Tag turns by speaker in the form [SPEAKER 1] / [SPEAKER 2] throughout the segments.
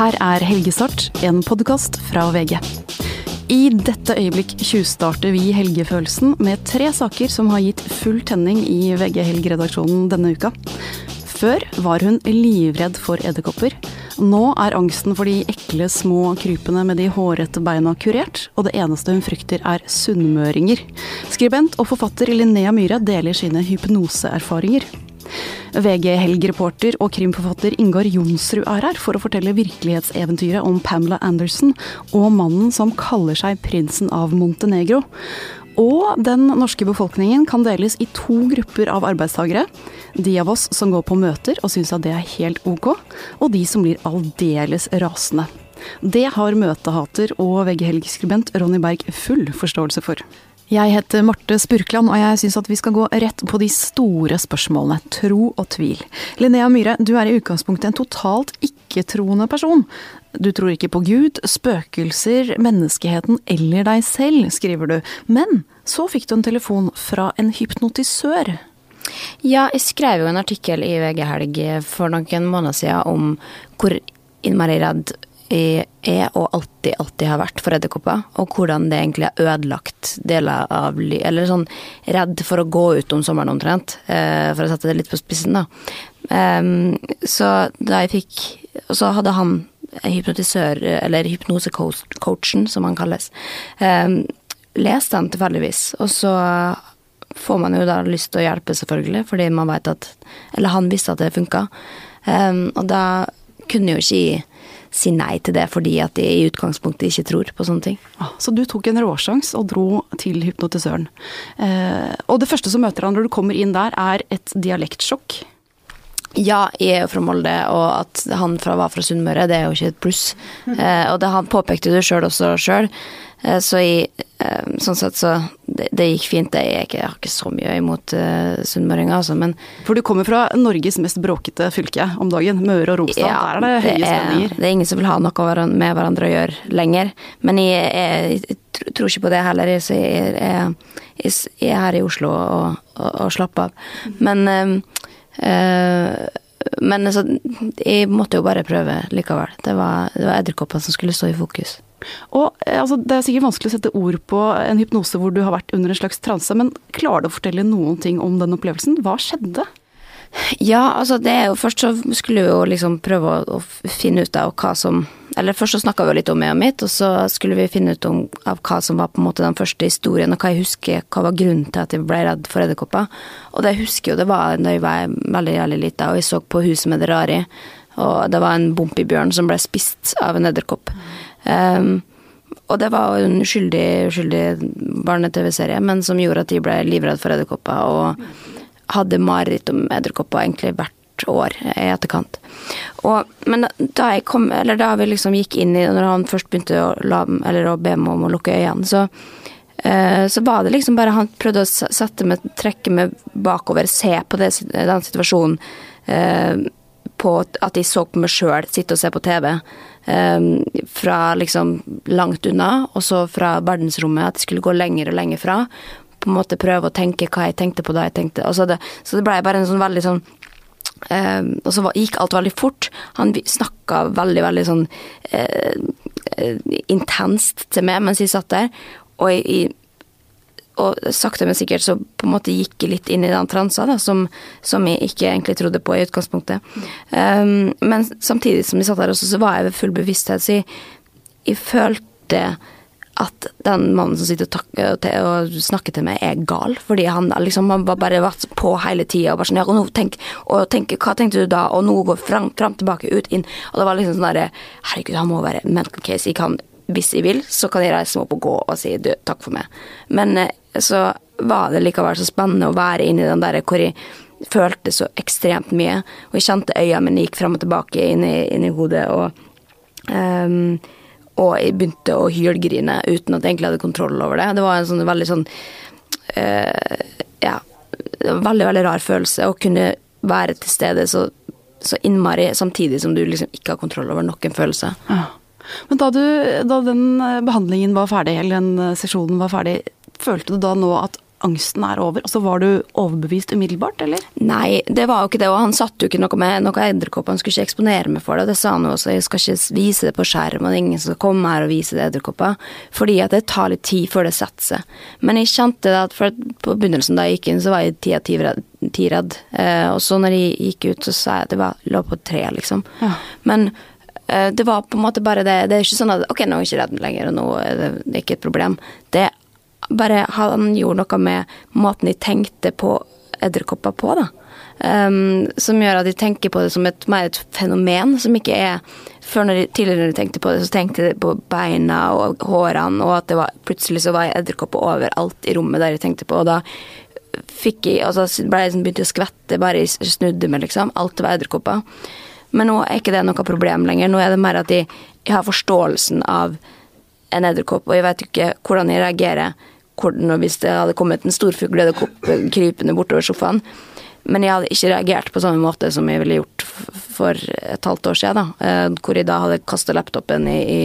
[SPEAKER 1] Her er Helgestart, en podkast fra VG. I dette øyeblikk tjuvstarter vi helgefølelsen med tre saker som har gitt full tenning i VG Helg-redaksjonen denne uka. Før var hun livredd for edderkopper. Nå er angsten for de ekle små krypene med de hårete beina kurert, og det eneste hun frykter er sunnmøringer. Skribent og forfatter Linnea Myhre deler sine hypnoseerfaringer. VG-helgereporter og krimforfatter Ingar Jonsrud er her for å fortelle virkelighetseventyret om Pamela Anderson og mannen som kaller seg prinsen av Montenegro. Og den norske befolkningen kan deles i to grupper av arbeidstagere. De av oss som går på møter og syns at det er helt ok, og de som blir aldeles rasende. Det har møtehater og VG-helgeskribent Ronny Berg full forståelse for. Jeg heter Marte Spurkland, og jeg syns at vi skal gå rett på de store spørsmålene. Tro og tvil. Linnea Myhre, du er i utgangspunktet en totalt ikke-troende person. Du tror ikke på Gud, spøkelser, menneskeheten eller deg selv, skriver du. Men så fikk du en telefon fra en hypnotisør.
[SPEAKER 2] Ja, jeg skrev jo en artikkel i VG Helg for noen måneder siden om hvor innmari redd er og alltid, alltid har vært for edderkopper. Og hvordan det egentlig har ødelagt deler av Eller sånn redd for å gå ut om sommeren omtrent, eh, for å sette det litt på spissen, da. Så da jeg fikk så hadde han hypnotisør, eller hypnosecoachen, som han kalles, lest den tilfeldigvis. Og så får man jo da lyst til å hjelpe, selvfølgelig, fordi man vet at Eller han visste at det funka. Og da kunne jo ikke jeg si nei til det fordi at de i utgangspunktet ikke tror på sånne ting.
[SPEAKER 1] Så du tok en råsjans og dro til hypnotisøren. Eh, og det første som møter han når du kommer inn der, er et dialektsjokk.
[SPEAKER 2] Ja, jeg er jo fra Molde, og at han fra, var fra Sunnmøre, det er jo ikke et pluss. Mm. Eh, og det, han påpekte det sjøl også sjøl, så jeg eh, Sånn sett så det, det gikk fint. Jeg, jeg, har ikke så mye imot uh, sunnmøringer, altså, men
[SPEAKER 1] For du kommer fra Norges mest bråkete fylke om dagen, Møre og Romsdal. Ja, der er det høye spenninger.
[SPEAKER 2] Det er ingen som vil ha noe med hverandre å gjøre lenger. Men jeg, jeg, jeg tror ikke på det heller, så jeg, er her i Oslo og, og, og slapper av. Men uh, Uh, men altså, jeg måtte jo bare prøve likevel. Det var, det var edderkoppene som skulle stå i fokus.
[SPEAKER 1] Og altså, Det er sikkert vanskelig å sette ord på en hypnose hvor du har vært under en slags transe, men klarer du å fortelle noen ting om den opplevelsen? Hva skjedde?
[SPEAKER 2] Ja, altså det er jo Først så skulle vi jo liksom prøve å, å finne ut av hva som Eller først så snakka vi litt om meg og mitt, og så skulle vi finne ut om, av hva som var på en måte den første historien, og hva jeg husker, hva var grunnen til at jeg ble redd for edderkopper. Og det jeg husker jo, det var da jeg var veldig, veldig lita, og jeg så på Huset med det rare i, og det var en bompibjørn som ble spist av en edderkopp. Um, og det var en uskyldig, uskyldig barne-TV-serie, men som gjorde at de ble livredd for edderkopper. og hadde mareritt om edderkopper egentlig hvert år i etterkant. Og, men da kom, da vi liksom gikk inn i Når han først begynte å, la, å be meg om å lukke øynene, så, eh, så var det liksom bare Han prøvde å sette meg, trekke meg bakover, se på det, den situasjonen. Eh, på at jeg så på meg sjøl sitte og se på TV. Eh, fra liksom langt unna, og så fra verdensrommet, at jeg skulle gå lenger og lenger fra på en måte prøve å tenke hva jeg tenkte på da jeg tenkte. så det, så det blei bare en sånn veldig sånn eh, Og så gikk alt veldig fort. Han snakka veldig, veldig sånn eh, intenst til meg mens jeg satt der. Og, jeg, og sakte, men sikkert så på en måte gikk jeg litt inn i den transa da, som, som jeg ikke egentlig trodde på i utgangspunktet. Um, men samtidig som jeg satt der også, så var jeg ved full bevissthet, så jeg, jeg følte at den mannen som sitter og, takker, og, snakker til meg, er gal. Fordi han liksom han var bare vært på hele tida og bare sånn ja, og nå tenk, og tenk, Hva tenkte du da? Og nå går fram, fram, tilbake, ut, inn. Og det var liksom sånn derre Herregud, han må være mental case. Jeg kan, hvis jeg vil, så kan jeg reise meg opp og gå og si du, takk for meg. Men eh, så var det likevel så spennende å være inni den der hvor jeg følte så ekstremt mye. Og jeg kjente øynene mine gikk fram og tilbake inni, inni hodet. og um, og jeg begynte å hylgrine uten at jeg egentlig hadde kontroll over det. Det var en sånn veldig sånn uh, Ja, veldig, veldig rar følelse å kunne være til stede så, så innmari samtidig som du liksom ikke har kontroll over noen følelse. Ja.
[SPEAKER 1] Men da, du, da den eh, behandlingen var ferdig, eller den eh, sesjonen var ferdig, følte du da nå at angsten er over? Altså Var du overbevist umiddelbart, eller?
[SPEAKER 2] Nei, det var jo ikke det, og han satt jo ikke noe med noe edderkopp. Han skulle ikke eksponere meg for det, og det sa han jo også. Jeg skal ikke vise det på skjerm, og det er ingen som skal komme her og vise det edderkopper. Fordi at det tar litt tid før det setter seg. Men jeg kjente det at for på begynnelsen da jeg gikk inn, så var jeg ti av ti redd. Eh, og så når jeg gikk ut, så sa jeg at det var, lå på tre, liksom. Ja. Men eh, det var på en måte bare det. Det er ikke sånn at ok, nå er jeg ikke redd lenger, og nå er det, er ikke et problem. Det bare han gjorde noe med måten de tenkte på edderkopper på, da. Um, som gjør at de tenker på det som et, mer et fenomen, som ikke er Før når de, tidligere når de tenkte på det, så tenkte de på beina og hårene, og at det var, plutselig så var edderkopper overalt i rommet der de tenkte på, og da fikk jeg Altså ble jeg liksom begynte å skvette bare snudde meg, liksom. Alt var edderkopper. Men nå er ikke det noe problem lenger. Nå er det mer at de har forståelsen av en edderkopp, og jeg vet ikke hvordan jeg reagerer hvis det hadde kommet en storfugl krypende bortover sofaen. Men jeg hadde ikke reagert på samme måte som jeg ville gjort for et halvt år siden. Da, eh, hvor jeg da hadde kasta laptopen i, i,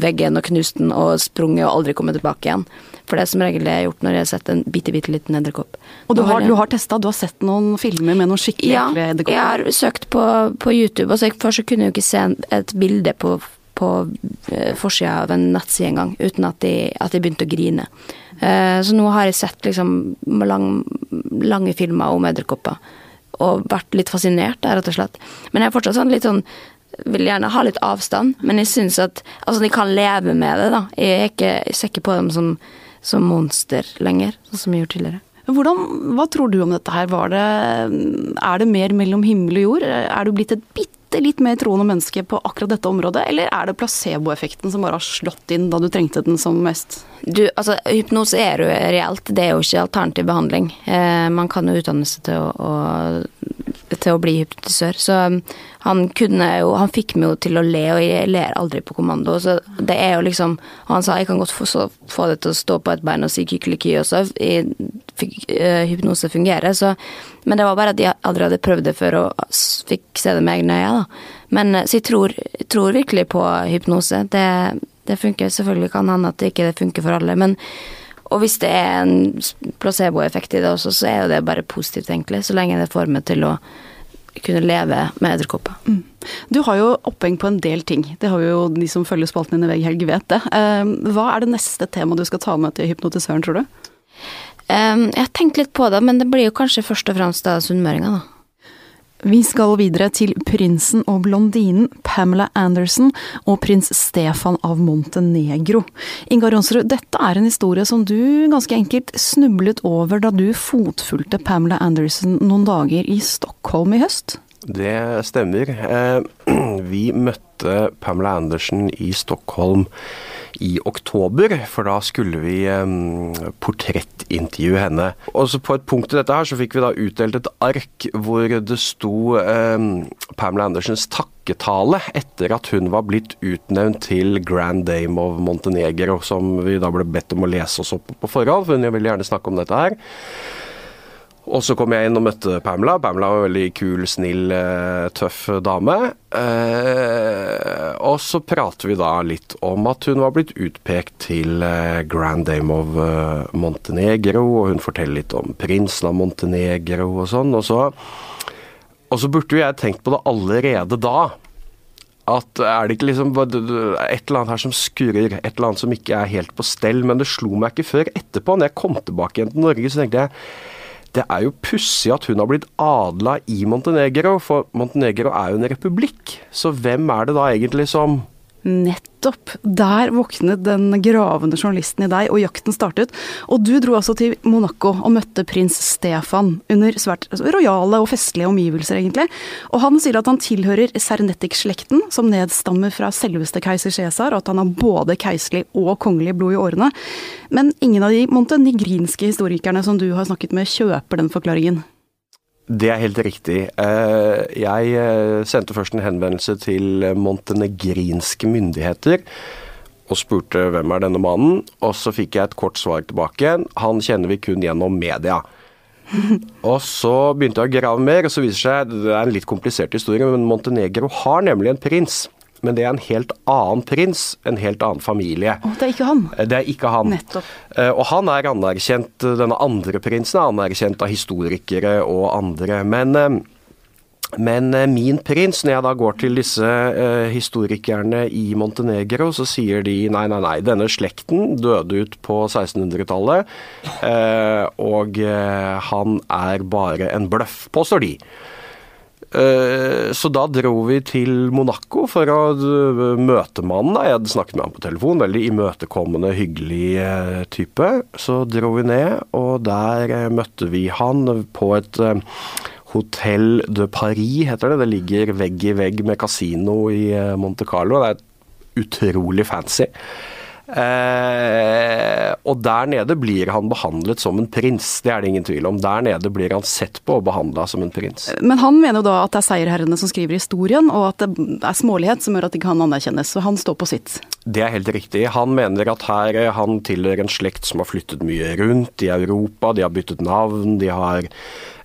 [SPEAKER 2] veggen og knust den og sprunget og aldri kommet tilbake igjen. For det er som regel det jeg har gjort når jeg har sett en bitte, bitte liten edderkopp.
[SPEAKER 1] Og du har, du har testa? Du har sett noen filmer med noen skikkelig
[SPEAKER 2] ja, ekle edderkopper? Ja, jeg har søkt på, på YouTube. og så Først så kunne jeg jo ikke se et bilde på på eh, forsida av en nettside en gang, uten at de, at de, begynte å grine. Eh, så nå har jeg sett liksom lang, lange filmer om edderkopper, og vært litt fascinert der, rett og slett. Men jeg er fortsatt sånn litt sånn vil gjerne ha litt avstand, men jeg syns at Altså, de kan leve med det, da. Jeg, er ikke, jeg ikke på dem som, som monster lenger, sånn som jeg gjorde tidligere.
[SPEAKER 1] Hvordan, hva tror du om dette her? Det, er det mer mellom himmel og jord? Er du blitt et bitte bitte litt mer troende menneske på akkurat dette området, eller er det placeboeffekten som bare har slått inn da du trengte den som mest?
[SPEAKER 2] Du, altså, hypnose er jo reelt, det er jo ikke alternativ behandling. Eh, man kan jo utdanne seg til å, å, til å bli hypnotisør. Så um, han kunne jo Han fikk meg jo til å le, og jeg ler aldri på kommando. Så det er jo liksom Og han sa jeg kan godt få, så, få det til å stå på et bein og si kykeliky også. Jeg fikk uh, hypnose fungere, så Men det var bare at jeg aldri hadde prøvd det før og fikk se det med egne øyne, da. Men eh, så jeg tror, tror virkelig på hypnose. Det, det funker. Selvfølgelig kan hende at det ikke funker for alle, men og hvis det er en placeboeffekt i det også, så er jo det bare positivt, egentlig. Så lenge det får meg til å kunne leve med edderkopper. Mm.
[SPEAKER 1] Du har jo oppheng på en del ting. Det har jo de som følger spalten din i Vegg Helg, vet det. Ehm, hva er det neste temaet du skal ta med til hypnotisøren, tror du?
[SPEAKER 2] Um, jeg har tenkt litt på det, men det blir jo kanskje først og fremst da sunnmøringa, da.
[SPEAKER 1] Vi skal videre til prinsen og blondinen Pamela Anderson og prins Stefan av Montenegro. Ingar Jonsrud, dette er en historie som du ganske enkelt snublet over da du fotfulgte Pamela Anderson noen dager i Stockholm i høst?
[SPEAKER 3] Det stemmer. Eh, vi møtte Pamela Anderson i Stockholm i oktober, for da skulle vi portrettintervjue henne. Og så På et punkt i dette her så fikk vi da utdelt et ark hvor det sto Pamela Andersens takketale etter at hun var blitt utnevnt til Grand Dame of Montenegro, som vi da ble bedt om å lese oss opp på forhånd, for hun ville gjerne snakke om dette her. Og så kom jeg inn og møtte Pamela. Pamela var en veldig kul, snill, eh, tøff dame. Eh, og så prater vi da litt om at hun var blitt utpekt til eh, Grand Dame of Montenegro, og hun forteller litt om prinsen av Montenegro og sånn. Og så, og så burde jo jeg tenkt på det allerede da. At er det ikke liksom et eller annet her som skurrer, et eller annet som ikke er helt på stell. Men det slo meg ikke før etterpå, når jeg kom tilbake igjen til Norge, så tenkte jeg det er jo pussig at hun har blitt adla i Montenegro, for Montenegro er jo en republikk. Så hvem er det da egentlig som
[SPEAKER 1] Nettopp. Der våknet den gravende journalisten i deg, og jakten startet. Og du dro altså til Monaco og møtte prins Stefan under svært rojale og festlige omgivelser, egentlig. Og han sier at han tilhører Sernetic-slekten, som nedstammer fra selveste keiser Cæsar, og at han har både keiselig og kongelig blod i årene. Men ingen av de montenegrinske historikerne som du har snakket med, kjøper den forklaringen.
[SPEAKER 3] Det er helt riktig. Eh, jeg eh, sendte først en henvendelse til montenegrinske myndigheter og spurte hvem er denne mannen, og så fikk jeg et kort svar tilbake. Han kjenner vi kun gjennom media. og så begynte jeg å grave mer, og så viser det seg det er en litt komplisert historie, men Montenegro har nemlig en prins men det er en helt annen prins, en helt annen familie.
[SPEAKER 1] Oh, det er ikke han.
[SPEAKER 3] Det er ikke han.
[SPEAKER 1] Nettopp.
[SPEAKER 3] Eh, Og han er anerkjent, denne andre prinsen er anerkjent av historikere og andre. Men, eh, men eh, min prins, når jeg da går til disse eh, historikerne i Montenegro, så sier de nei, nei, nei, denne slekten døde ut på 1600-tallet, eh, og eh, han er bare en bløff, påstår de. Eh, Så da dro vi til Monaco for å eh, møte mannen. Jeg hadde snakket med ham på telefon, veldig imøtekommende, hyggelig eh, type. Så dro vi ned, og der møtte vi han på et Hotell de Paris, heter det. Det ligger vegg i vegg med kasino i Monte Carlo. Det er utrolig fancy. Eh, og der nede blir han behandlet som en prins, det er det ingen tvil om. Der nede blir han sett på og behandla som en prins.
[SPEAKER 1] Men han mener jo da at det er seierherrene som skriver historien, og at det er smålighet som gjør at ikke han anerkjennes. Så han står på sitt.
[SPEAKER 3] Det er helt riktig. Han mener at her eh, han tilhører en slekt som har flyttet mye rundt i Europa. De har byttet navn, de har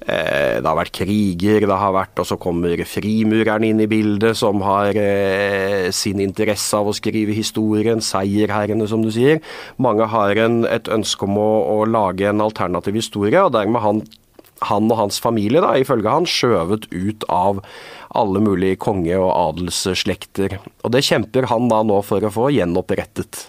[SPEAKER 3] Det har vært kriger, det har vært Og så kommer frimureren inn i bildet, som har eh, sin interesse av å skrive historien. Seierherrene, som du sier. Mange har en, et ønske om å, å lage en alternativ historie, og dermed han han og hans familie, da, ifølge han, skjøvet ut av alle mulige konge- og adelsslekter. Og det kjemper han da nå for å få gjenopprettet.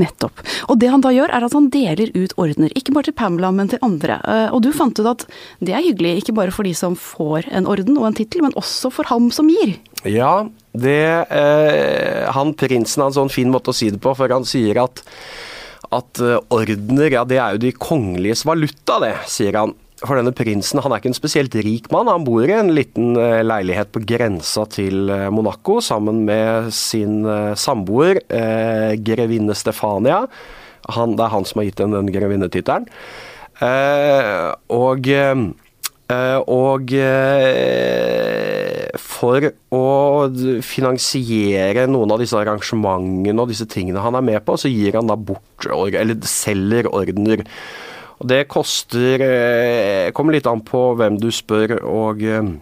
[SPEAKER 1] Nettopp. Og det han da gjør, er at han deler ut ordener. Ikke bare til Pamela, men til andre. Eh, Og du fant ut at det er hyggelig, ikke bare for de som får en orden og en tittel, men også for ham som gir.
[SPEAKER 3] Ja, det eh, Han prinsen har en sånn fin måte å si det på, for han sier at at eh, ordener, ja det er jo de kongeliges valuta, det, sier han. For denne prinsen han er ikke en spesielt rik mann. Han bor i en liten eh, leilighet på grensa til eh, Monaco sammen med sin eh, samboer, eh, grevinne Stefania. Han, det er han som har gitt henne den grevinnetittelen. Eh, og eh, og for å finansiere noen av disse arrangementene og disse tingene han er med på, så gir han da bort, eller selger ordener. Og det koster eh, Kommer litt an på hvem du spør og eh,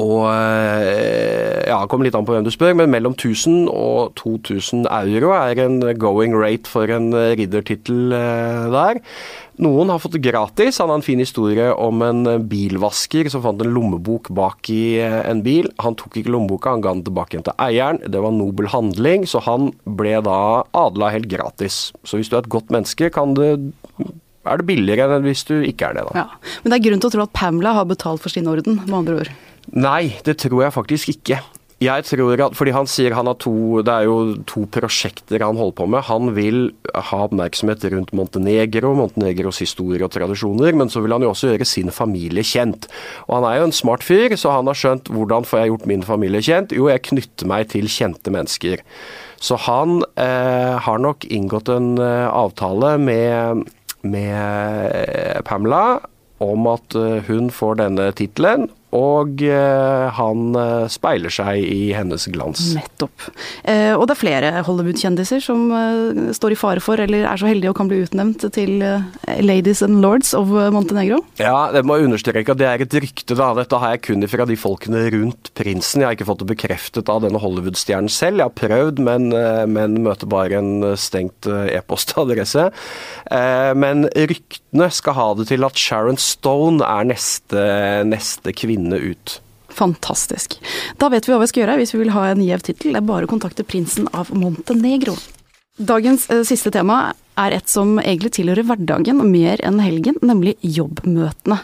[SPEAKER 3] og eh, ja, kommer litt an på hvem du spør, men mellom 1000 og 2000 euro er en going rate for en riddertittel der. Noen har fått det gratis. Han har en fin historie om en bilvasker som fant en lommebok bak i en bil. Han tok ikke lommeboka, han ga den tilbake igjen til eieren. Det var en nobel handling, så han ble da adla helt gratis. Så hvis du er et godt menneske, kan det er det billigere enn hvis du ikke er det, da.
[SPEAKER 1] Ja. Men det er grunn til å tro at Pamela har betalt for sin orden, med andre ord.
[SPEAKER 3] Nei, det tror jeg faktisk ikke. Jeg tror at, fordi Han sier han har to det er jo to prosjekter han holder på med. Han vil ha oppmerksomhet rundt Montenegro, Montenegros historie og tradisjoner, men så vil han jo også gjøre sin familie kjent. Og Han er jo en smart fyr, så han har skjønt hvordan får jeg gjort min familie kjent? Jo, jeg knytter meg til kjente mennesker. Så han eh, har nok inngått en eh, avtale med, med eh, Pamela om at eh, hun får denne tittelen, og eh, han eh, speiler seg i hennes glans.
[SPEAKER 1] Nettopp. Eh, og det er flere Hollywood-kjendiser som står i fare for, eller er så heldige og kan bli utnevnt til Ladies and Lords of Montenegro.
[SPEAKER 3] Ja, det må jeg understreke at det er et rykte, da. Dette har jeg kun fra de folkene rundt prinsen. Jeg har ikke fått det bekreftet av denne Hollywood-stjernen selv. Jeg har prøvd, men, men møter bare en stengt e-postadresse. Men ryktene skal ha det til at Sharon Stone er neste, neste kvinne ut.
[SPEAKER 1] Fantastisk. Da vet vi hva vi skal gjøre hvis vi vil ha en gjev tittel. Det er bare å kontakte prinsen av Montenegro. Dagens eh, siste tema er et som egentlig tilhører hverdagen mer enn helgen, nemlig jobbmøtene.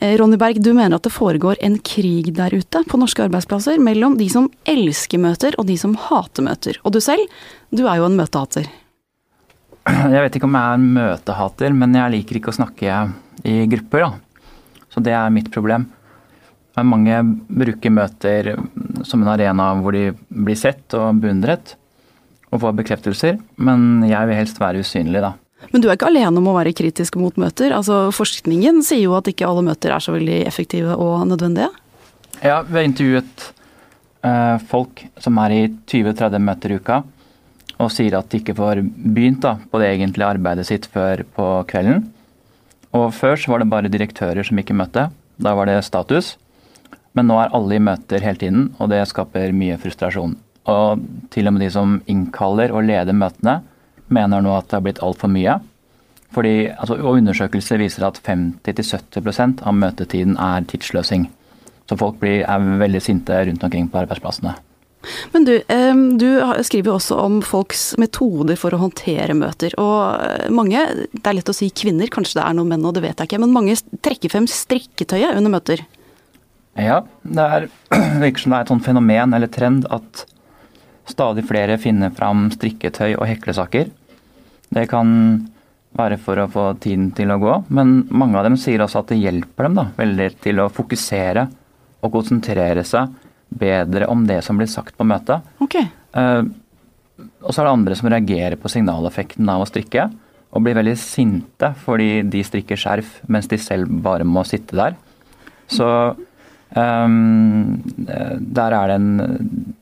[SPEAKER 1] Eh, Ronny Berg, du mener at det foregår en krig der ute på norske arbeidsplasser mellom de som elsker møter og de som hater møter. Og du selv, du er jo en møtehater.
[SPEAKER 4] Jeg vet ikke om jeg er en møtehater, men jeg liker ikke å snakke i grupper. Da. Så det er mitt problem. Mange bruker møter som en arena hvor de blir sett og beundret og får bekreftelser, men jeg vil helst være usynlig, da.
[SPEAKER 1] Men du er ikke alene om å være kritisk mot møter. Altså, forskningen sier jo at ikke alle møter er så veldig effektive og nødvendige.
[SPEAKER 4] Ja, vi har intervjuet eh, folk som er i 20-30 møter i uka, og sier at de ikke får begynt da, på det egentlige arbeidet sitt før på kvelden. Og før så var det bare direktører som ikke møtte. Da var det status. Men nå er alle i møter hele tiden, og det skaper mye frustrasjon. Og til og med de som innkaller og leder møtene, mener nå at det har blitt altfor mye. Fordi, altså, og Undersøkelser viser at 50-70% av møtetiden er tidsløsing. Så folk blir, er veldig sinte rundt omkring på arbeidsplassene.
[SPEAKER 1] Men du, du skriver jo også om folks metoder for å håndtere møter. Og eh, mange, det er lett å si kvinner, kanskje det er noen menn og det vet jeg ikke, men mange trekker frem strikketøyet under møter.
[SPEAKER 4] Ja, det er, virker som det er et sånt fenomen eller trend at stadig flere finner fram strikketøy og heklesaker. Det kan være for å få tiden til å gå, men mange av dem sier også at det hjelper dem da, veldig til å fokusere og konsentrere seg bedre om det som blir sagt på møtet.
[SPEAKER 1] Okay.
[SPEAKER 4] Uh, og så er det andre som reagerer på signaleffekten av å strikke, og blir veldig sinte fordi de strikker skjerf mens de selv bare må sitte der. Så um, der er det en,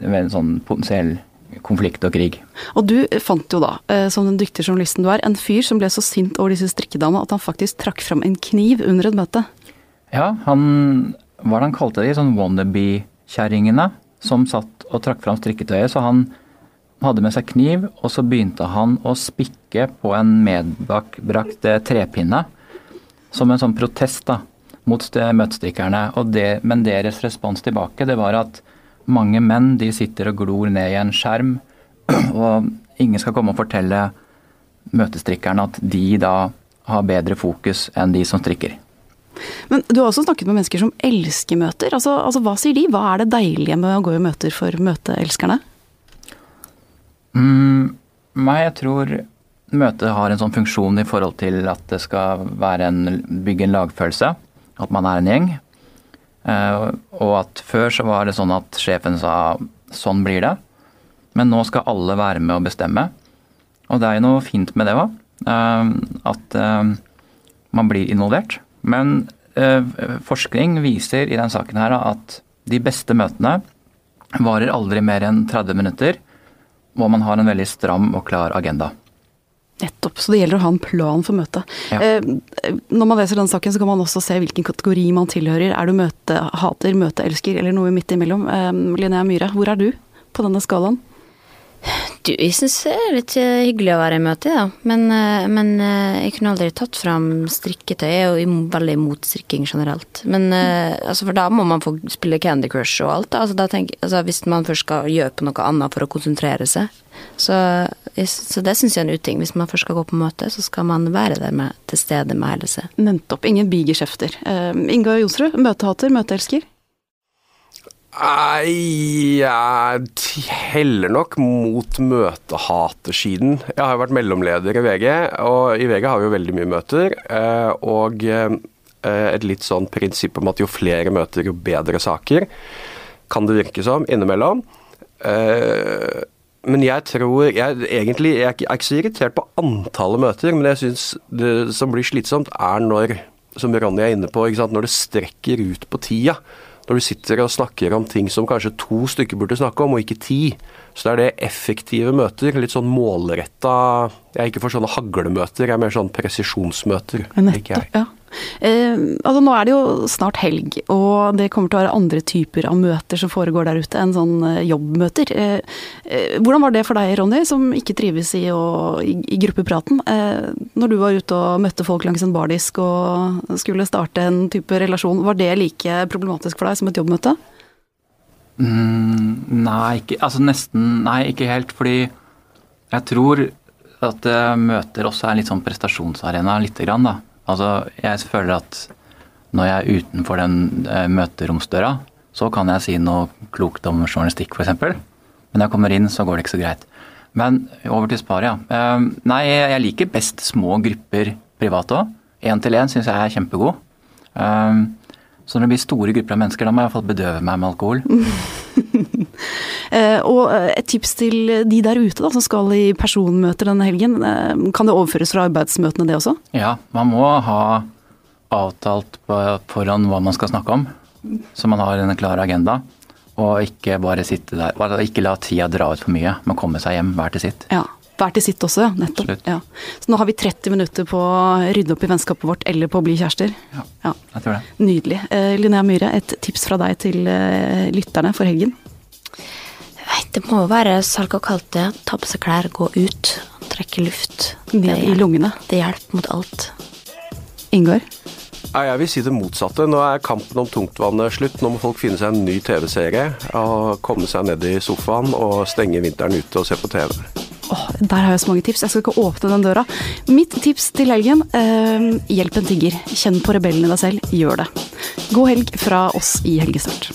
[SPEAKER 4] en sånn potensiell konflikt og krig.
[SPEAKER 1] Og du fant jo da, eh, som den dyktige journalisten du er, en fyr som ble så sint over disse strikkedamene at han faktisk trakk fram en kniv under et møte.
[SPEAKER 4] Ja, han Hva var det han kalte de? Sånn wannabe-kjerringene som satt og trakk fram strikketøyet. Så han hadde med seg kniv, og så begynte han å spikke på en medbrakt trepinne. Som en sånn protest da, mot møtestrikkerne. Det, men deres respons tilbake det var at mange menn de sitter og glor ned i en skjerm, og ingen skal komme og fortelle møtestrikkerne at de da har bedre fokus enn de som strikker.
[SPEAKER 1] Men du har også snakket med mennesker som elsker møter. Altså, altså Hva sier de? Hva er det deilige med å gå i møter for møteelskerne?
[SPEAKER 4] Mm, nei, jeg tror møtet har en sånn funksjon i forhold til at det skal være en, bygge en lagfølelse. At man er en gjeng. Eh, og at før så var det sånn at sjefen sa sånn blir det. Men nå skal alle være med å bestemme. Og det er jo noe fint med det òg. Eh, at eh, man blir involvert. Men forskning viser i denne saken her at de beste møtene varer aldri mer enn 30 minutter, og man har en veldig stram og klar agenda.
[SPEAKER 1] Nettopp. Så det gjelder å ha en plan for møtet. Ja. Eh, når man leser denne saken, så kan man også se hvilken kategori man tilhører. Er du møtehater, møteelsker eller noe midt imellom? Eh, Linnea Myhre, hvor er du på denne skalaen?
[SPEAKER 2] Du, jeg syns det er litt eh, hyggelig å være i møte, ja. Men, eh, men eh, jeg kunne aldri tatt fram strikketøy. Jeg er jo veldig imot strikking generelt. Men altså, for da må man få spille Candy Crush og alt. Altså, tenk, altså, hvis man først skal gjøre på noe annet for å konsentrere seg. Så, så det syns jeg er en uting. Hvis man først skal gå på møte, så skal man være der med, til stede med hele seg.
[SPEAKER 1] Nettopp. Ingen bigeskjefter. Uh, Inga Jonsrud, møtehater, møteelsker?
[SPEAKER 3] Jeg heller nok mot møtehatersiden. Jeg har jo vært mellomleder i VG, og i VG har vi jo veldig mye møter. Eh, og eh, et litt sånn prinsipp om at jo flere møter, jo bedre saker, kan det virke som innimellom. Eh, men jeg tror jeg, egentlig, jeg er ikke så irritert på antallet møter, men jeg syns det som blir slitsomt, er når, som Ronny er inne på, når det strekker ut på tida når du sitter og snakker om ting som kanskje to stykker burde snakke om, og ikke ti, så det er det effektive møter. Litt sånn målretta Jeg er ikke for sånne haglemøter, jeg er mer sånn presisjonsmøter.
[SPEAKER 1] Nettopp, ja. Eh, altså Nå er det jo snart helg, og det kommer til å være andre typer av møter som foregår der ute enn sånn eh, jobbmøter. Eh, hvordan var det for deg, Ronny, som ikke trives i, å, i, i gruppepraten? Når du var ute og møtte folk langs en bardisk og skulle starte en type relasjon, var det like problematisk for deg som et jobbmøte?
[SPEAKER 4] Mm, nei, ikke, altså nesten Nei, ikke helt. Fordi jeg tror at møter også er litt sånn prestasjonsarena, lite grann, da. Altså, jeg føler at når jeg er utenfor den eh, møteromsdøra, så kan jeg si noe klokt om journalistikk, f.eks. Men når jeg kommer inn, så går det ikke så greit. Men over til Spar, ja. Eh, nei, jeg liker best små grupper privat òg. Én til én syns jeg er kjempegod. Så når det blir store grupper av mennesker, da må jeg iallfall bedøve meg med alkohol.
[SPEAKER 1] Eh, og eh, et tips til de der ute da, som skal i personmøter denne helgen. Eh, kan det overføres fra arbeidsmøtene, det også?
[SPEAKER 4] Ja, man må ha avtalt på forhånd hva man skal snakke om. Så man har en klar agenda. Og ikke bare sitte der. Ikke la tida dra ut for mye, men komme seg hjem hver til sitt.
[SPEAKER 1] Ja. Hver til sitt også, ja. Nettopp. Ja. Så nå har vi 30 minutter på å rydde opp i vennskapet vårt eller på å bli kjærester.
[SPEAKER 4] Ja, ja. jeg tror det.
[SPEAKER 1] Nydelig. Uh, Linnea Myhre, et tips fra deg til uh, lytterne for helgen?
[SPEAKER 2] Det må jo være salg og kalte, ta på seg klær, gå ut, trekke luft.
[SPEAKER 1] Ned i lungene.
[SPEAKER 2] Det hjelper mot alt.
[SPEAKER 1] Ingar?
[SPEAKER 3] Jeg vil si det motsatte. Nå er kampen om tungtvannet slutt. Nå må folk finne seg en ny TV-serie og komme seg ned i sofaen og stenge vinteren ute og se på TV.
[SPEAKER 1] Oh, der har jeg så mange tips. Jeg skal ikke åpne den døra. Mitt tips til helgen eh, hjelp en tigger. Kjenn på rebellen i deg selv. Gjør det. God helg fra oss i Helgestart.